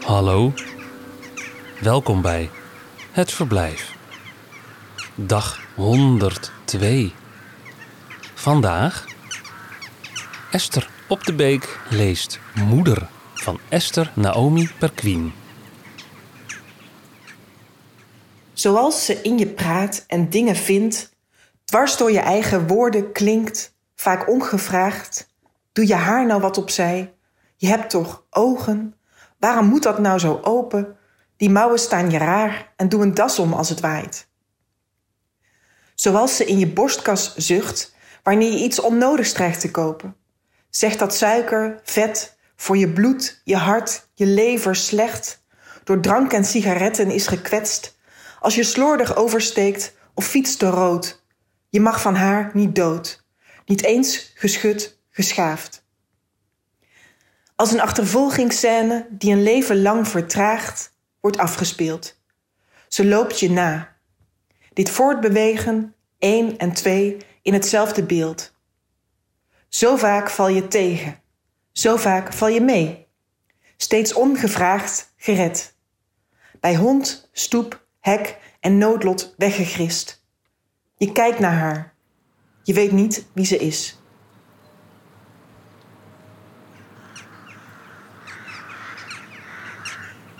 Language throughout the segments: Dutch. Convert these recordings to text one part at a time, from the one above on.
Hallo, welkom bij Het Verblijf. Dag 102. Vandaag Esther op de Beek leest Moeder van Esther Naomi Perquin. Zoals ze in je praat en dingen vindt, dwars door je eigen woorden klinkt, vaak ongevraagd. Doe je haar nou wat opzij? Je hebt toch ogen? Waarom moet dat nou zo open? Die mouwen staan je raar en doe een das om als het waait. Zoals ze in je borstkas zucht wanneer je iets onnodigs dreigt te kopen. Zegt dat suiker, vet, voor je bloed, je hart, je lever slecht, door drank en sigaretten is gekwetst, als je slordig oversteekt of fietst door rood. Je mag van haar niet dood, niet eens geschud, geschaafd. Als een achtervolgingsscène die een leven lang vertraagt, wordt afgespeeld. Ze loopt je na. Dit voortbewegen, één en twee, in hetzelfde beeld. Zo vaak val je tegen, zo vaak val je mee. Steeds ongevraagd gered. Bij hond, stoep, hek en noodlot weggegrist. Je kijkt naar haar. Je weet niet wie ze is.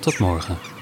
Tot morgen.